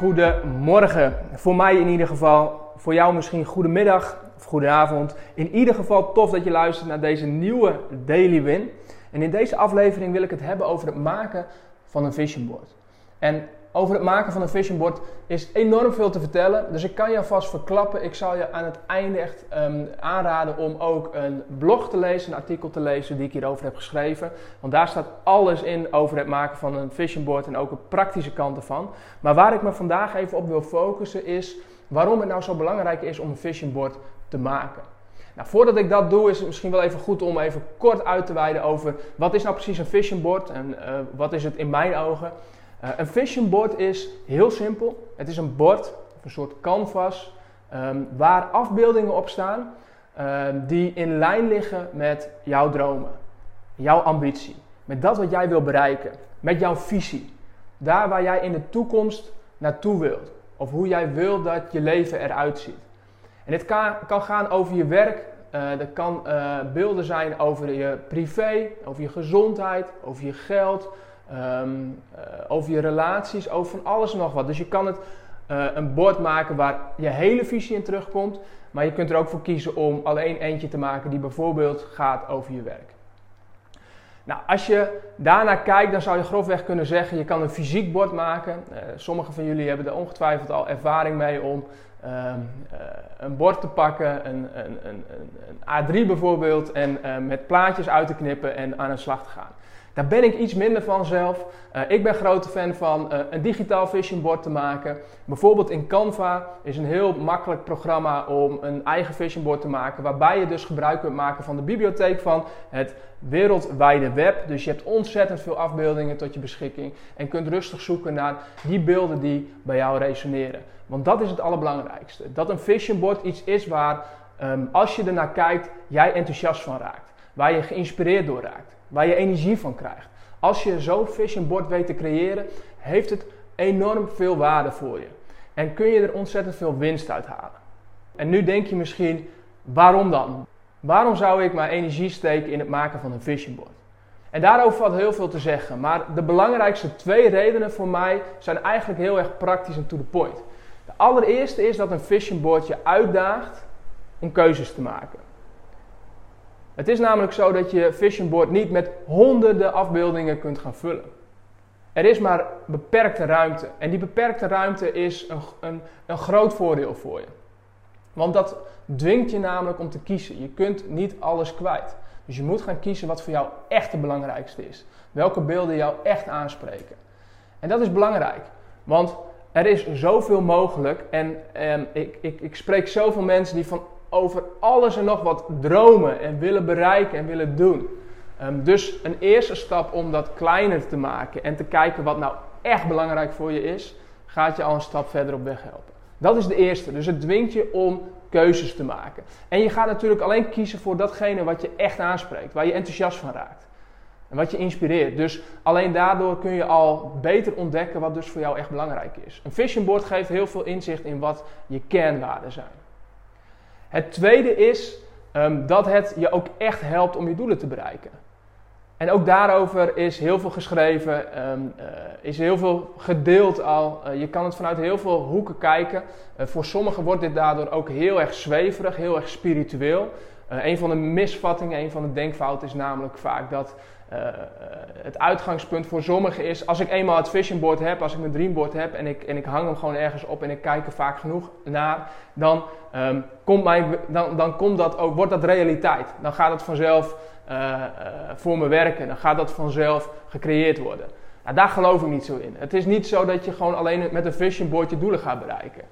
goedemorgen. Voor mij in ieder geval, voor jou misschien goedemiddag of goedenavond. In ieder geval tof dat je luistert naar deze nieuwe Daily Win. En in deze aflevering wil ik het hebben over het maken van een vision board. En over het maken van een vision board is enorm veel te vertellen. Dus ik kan je alvast verklappen. Ik zal je aan het einde echt um, aanraden om ook een blog te lezen, een artikel te lezen die ik hierover heb geschreven. Want daar staat alles in over het maken van een vision board en ook de praktische kant ervan. Maar waar ik me vandaag even op wil focussen is waarom het nou zo belangrijk is om een vision board te maken. Nou, voordat ik dat doe, is het misschien wel even goed om even kort uit te wijden over wat is nou precies een vision board en uh, wat is het in mijn ogen. Uh, een vision board is heel simpel. Het is een bord, een soort canvas, um, waar afbeeldingen op staan um, die in lijn liggen met jouw dromen, jouw ambitie, met dat wat jij wil bereiken, met jouw visie. Daar waar jij in de toekomst naartoe wilt, of hoe jij wilt dat je leven eruit ziet. En dit kan, kan gaan over je werk, uh, er kan uh, beelden zijn over je privé, over je gezondheid, over je geld, um, uh, over je relaties, over van alles en nog wat. Dus je kan het een bord maken waar je hele visie in terugkomt, maar je kunt er ook voor kiezen om alleen eentje te maken die bijvoorbeeld gaat over je werk. Nou, als je daarnaar kijkt, dan zou je grofweg kunnen zeggen: je kan een fysiek bord maken. Uh, sommigen van jullie hebben er ongetwijfeld al ervaring mee om uh, een bord te pakken, een, een, een, een A3 bijvoorbeeld, en met plaatjes uit te knippen en aan de slag te gaan. Daar ben ik iets minder van zelf. Uh, ik ben grote fan van uh, een digitaal vision board te maken. Bijvoorbeeld in Canva is een heel makkelijk programma om een eigen vision board te maken. Waarbij je dus gebruik kunt maken van de bibliotheek van het wereldwijde web. Dus je hebt ontzettend veel afbeeldingen tot je beschikking. En kunt rustig zoeken naar die beelden die bij jou resoneren. Want dat is het allerbelangrijkste. Dat een vision board iets is waar, um, als je ernaar kijkt, jij enthousiast van raakt. Waar je geïnspireerd door raakt. Waar je energie van krijgt. Als je zo'n vision board weet te creëren, heeft het enorm veel waarde voor je. En kun je er ontzettend veel winst uit halen. En nu denk je misschien, waarom dan? Waarom zou ik mijn energie steken in het maken van een vision board? En daarover valt heel veel te zeggen. Maar de belangrijkste twee redenen voor mij zijn eigenlijk heel erg praktisch en to the point. De allereerste is dat een vision board je uitdaagt om keuzes te maken. Het is namelijk zo dat je vision board niet met honderden afbeeldingen kunt gaan vullen. Er is maar beperkte ruimte. En die beperkte ruimte is een, een, een groot voordeel voor je. Want dat dwingt je namelijk om te kiezen. Je kunt niet alles kwijt. Dus je moet gaan kiezen wat voor jou echt het belangrijkste is. Welke beelden jou echt aanspreken. En dat is belangrijk. Want er is zoveel mogelijk. En, en ik, ik, ik spreek zoveel mensen die van over alles en nog wat dromen en willen bereiken en willen doen. Um, dus een eerste stap om dat kleiner te maken en te kijken wat nou echt belangrijk voor je is, gaat je al een stap verder op weg helpen. Dat is de eerste. Dus het dwingt je om keuzes te maken. En je gaat natuurlijk alleen kiezen voor datgene wat je echt aanspreekt, waar je enthousiast van raakt. En wat je inspireert. Dus alleen daardoor kun je al beter ontdekken wat dus voor jou echt belangrijk is. Een vision board geeft heel veel inzicht in wat je kernwaarden zijn. Het tweede is um, dat het je ook echt helpt om je doelen te bereiken. En ook daarover is heel veel geschreven, um, uh, is heel veel gedeeld al. Uh, je kan het vanuit heel veel hoeken kijken. Uh, voor sommigen wordt dit daardoor ook heel erg zweverig, heel erg spiritueel. een van de misvattingen, een van de denkfouten is namelijk vaak dat het uitgangspunt voor sommigen is: als ik eenmaal het vision board heb, als ik mijn dreamboard heb en ik, en ik hang hem gewoon ergens op en ik kijk er vaak genoeg naar, dan, um, komt, mijn, dan, dan komt dat ook, wordt dat realiteit. Dan gaat het vanzelf uh, voor me werken. Dan gaat dat vanzelf gecreëerd worden. Nou, daar geloof ik niet zo in. Het is niet zo dat je gewoon alleen met een vision board je doelen gaat bereiken.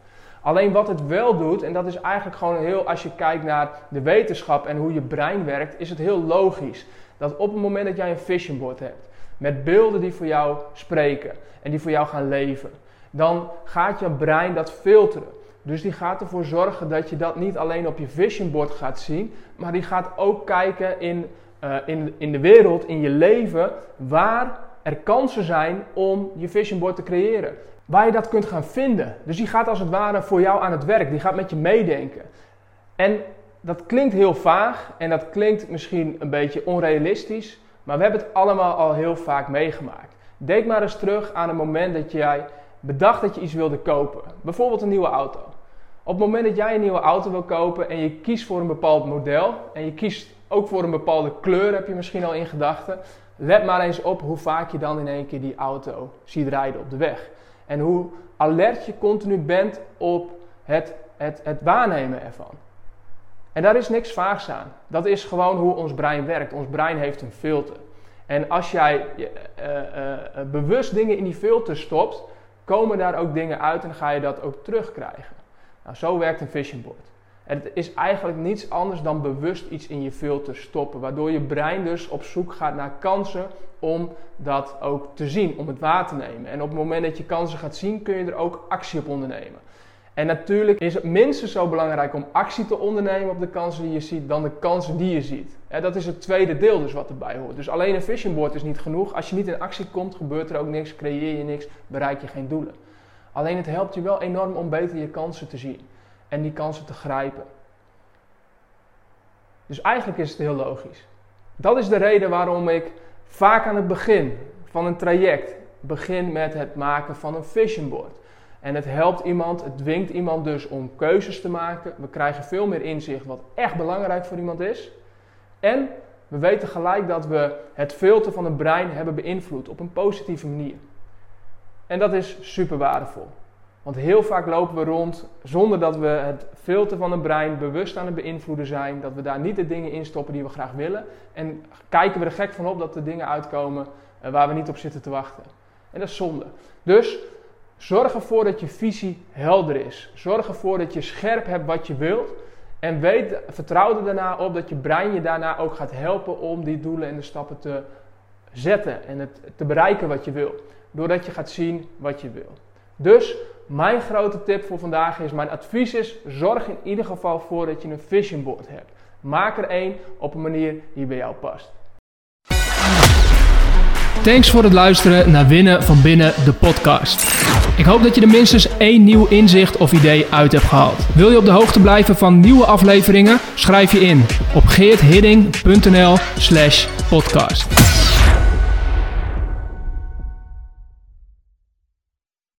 Alleen wat het wel doet, en dat is eigenlijk gewoon heel, als je kijkt naar de wetenschap en hoe je brein werkt, is het heel logisch. Dat op het moment dat jij een vision board hebt, met beelden die voor jou spreken en die voor jou gaan leven, dan gaat je brein dat filteren. Dus die gaat ervoor zorgen dat je dat niet alleen op je vision board gaat zien, maar die gaat ook kijken in, uh, in, in de wereld, in je leven, waar er kansen zijn om je vision board te creëren. Waar je dat kunt gaan vinden. Dus die gaat als het ware voor jou aan het werk. Die gaat met je meedenken. En dat klinkt heel vaag en dat klinkt misschien een beetje onrealistisch, maar we hebben het allemaal al heel vaak meegemaakt. Denk maar eens terug aan het moment dat jij bedacht dat je iets wilde kopen. Bijvoorbeeld een nieuwe auto. Op het moment dat jij een nieuwe auto wil kopen en je kiest voor een bepaald model en je kiest ook voor een bepaalde kleur, heb je misschien al in gedachten. Let maar eens op hoe vaak je dan in één keer die auto ziet rijden op de weg. En hoe alert je continu bent op het, het, het waarnemen ervan. En daar is niks vaags aan. Dat is gewoon hoe ons brein werkt. Ons brein heeft een filter. En als jij uh, uh, uh, bewust dingen in die filter stopt, komen daar ook dingen uit en ga je dat ook terugkrijgen. Nou, zo werkt een vision board. Het is eigenlijk niets anders dan bewust iets in je filter stoppen, waardoor je brein dus op zoek gaat naar kansen om dat ook te zien, om het waar te nemen. En op het moment dat je kansen gaat zien, kun je er ook actie op ondernemen. En natuurlijk is het minstens zo belangrijk om actie te ondernemen op de kansen die je ziet dan de kansen die je ziet. dat is het tweede deel dus wat erbij hoort. Dus alleen een vision board is niet genoeg. Als je niet in actie komt, gebeurt er ook niks, creëer je niks, bereik je geen doelen. Alleen het helpt je wel enorm om beter je kansen te zien en die kansen te grijpen. Dus eigenlijk is het heel logisch. Dat is de reden waarom ik vaak aan het begin van een traject begin met het maken van een vision board. En het helpt iemand, het dwingt iemand dus om keuzes te maken. We krijgen veel meer inzicht wat echt belangrijk voor iemand is. En we weten gelijk dat we het filter van het brein hebben beïnvloed op een positieve manier. En dat is super waardevol. Want heel vaak lopen we rond zonder dat we het filter van het brein bewust aan het beïnvloeden zijn. Dat we daar niet de dingen in stoppen die we graag willen. En kijken we er gek van op dat er dingen uitkomen eh, waar we niet op zitten te wachten. En dat is zonde. Dus Zorg ervoor dat je visie helder is. Zorg ervoor dat je scherp hebt wat je wilt. En weet, vertrouw er daarna op dat je brein je daarna ook gaat helpen om die doelen en de stappen te zetten en het te bereiken wat je wil. Doordat je gaat zien wat je wil. Dus mijn grote tip voor vandaag is, mijn advies is, zorg in ieder geval voor dat je een vision board hebt. Maak er één op een manier die bij jou past. Thanks voor het luisteren naar Winnen van Binnen, de podcast. Ik hoop dat je er minstens één nieuw inzicht of idee uit hebt gehaald. Wil je op de hoogte blijven van nieuwe afleveringen? Schrijf je in op geerthidding.nl slash podcast.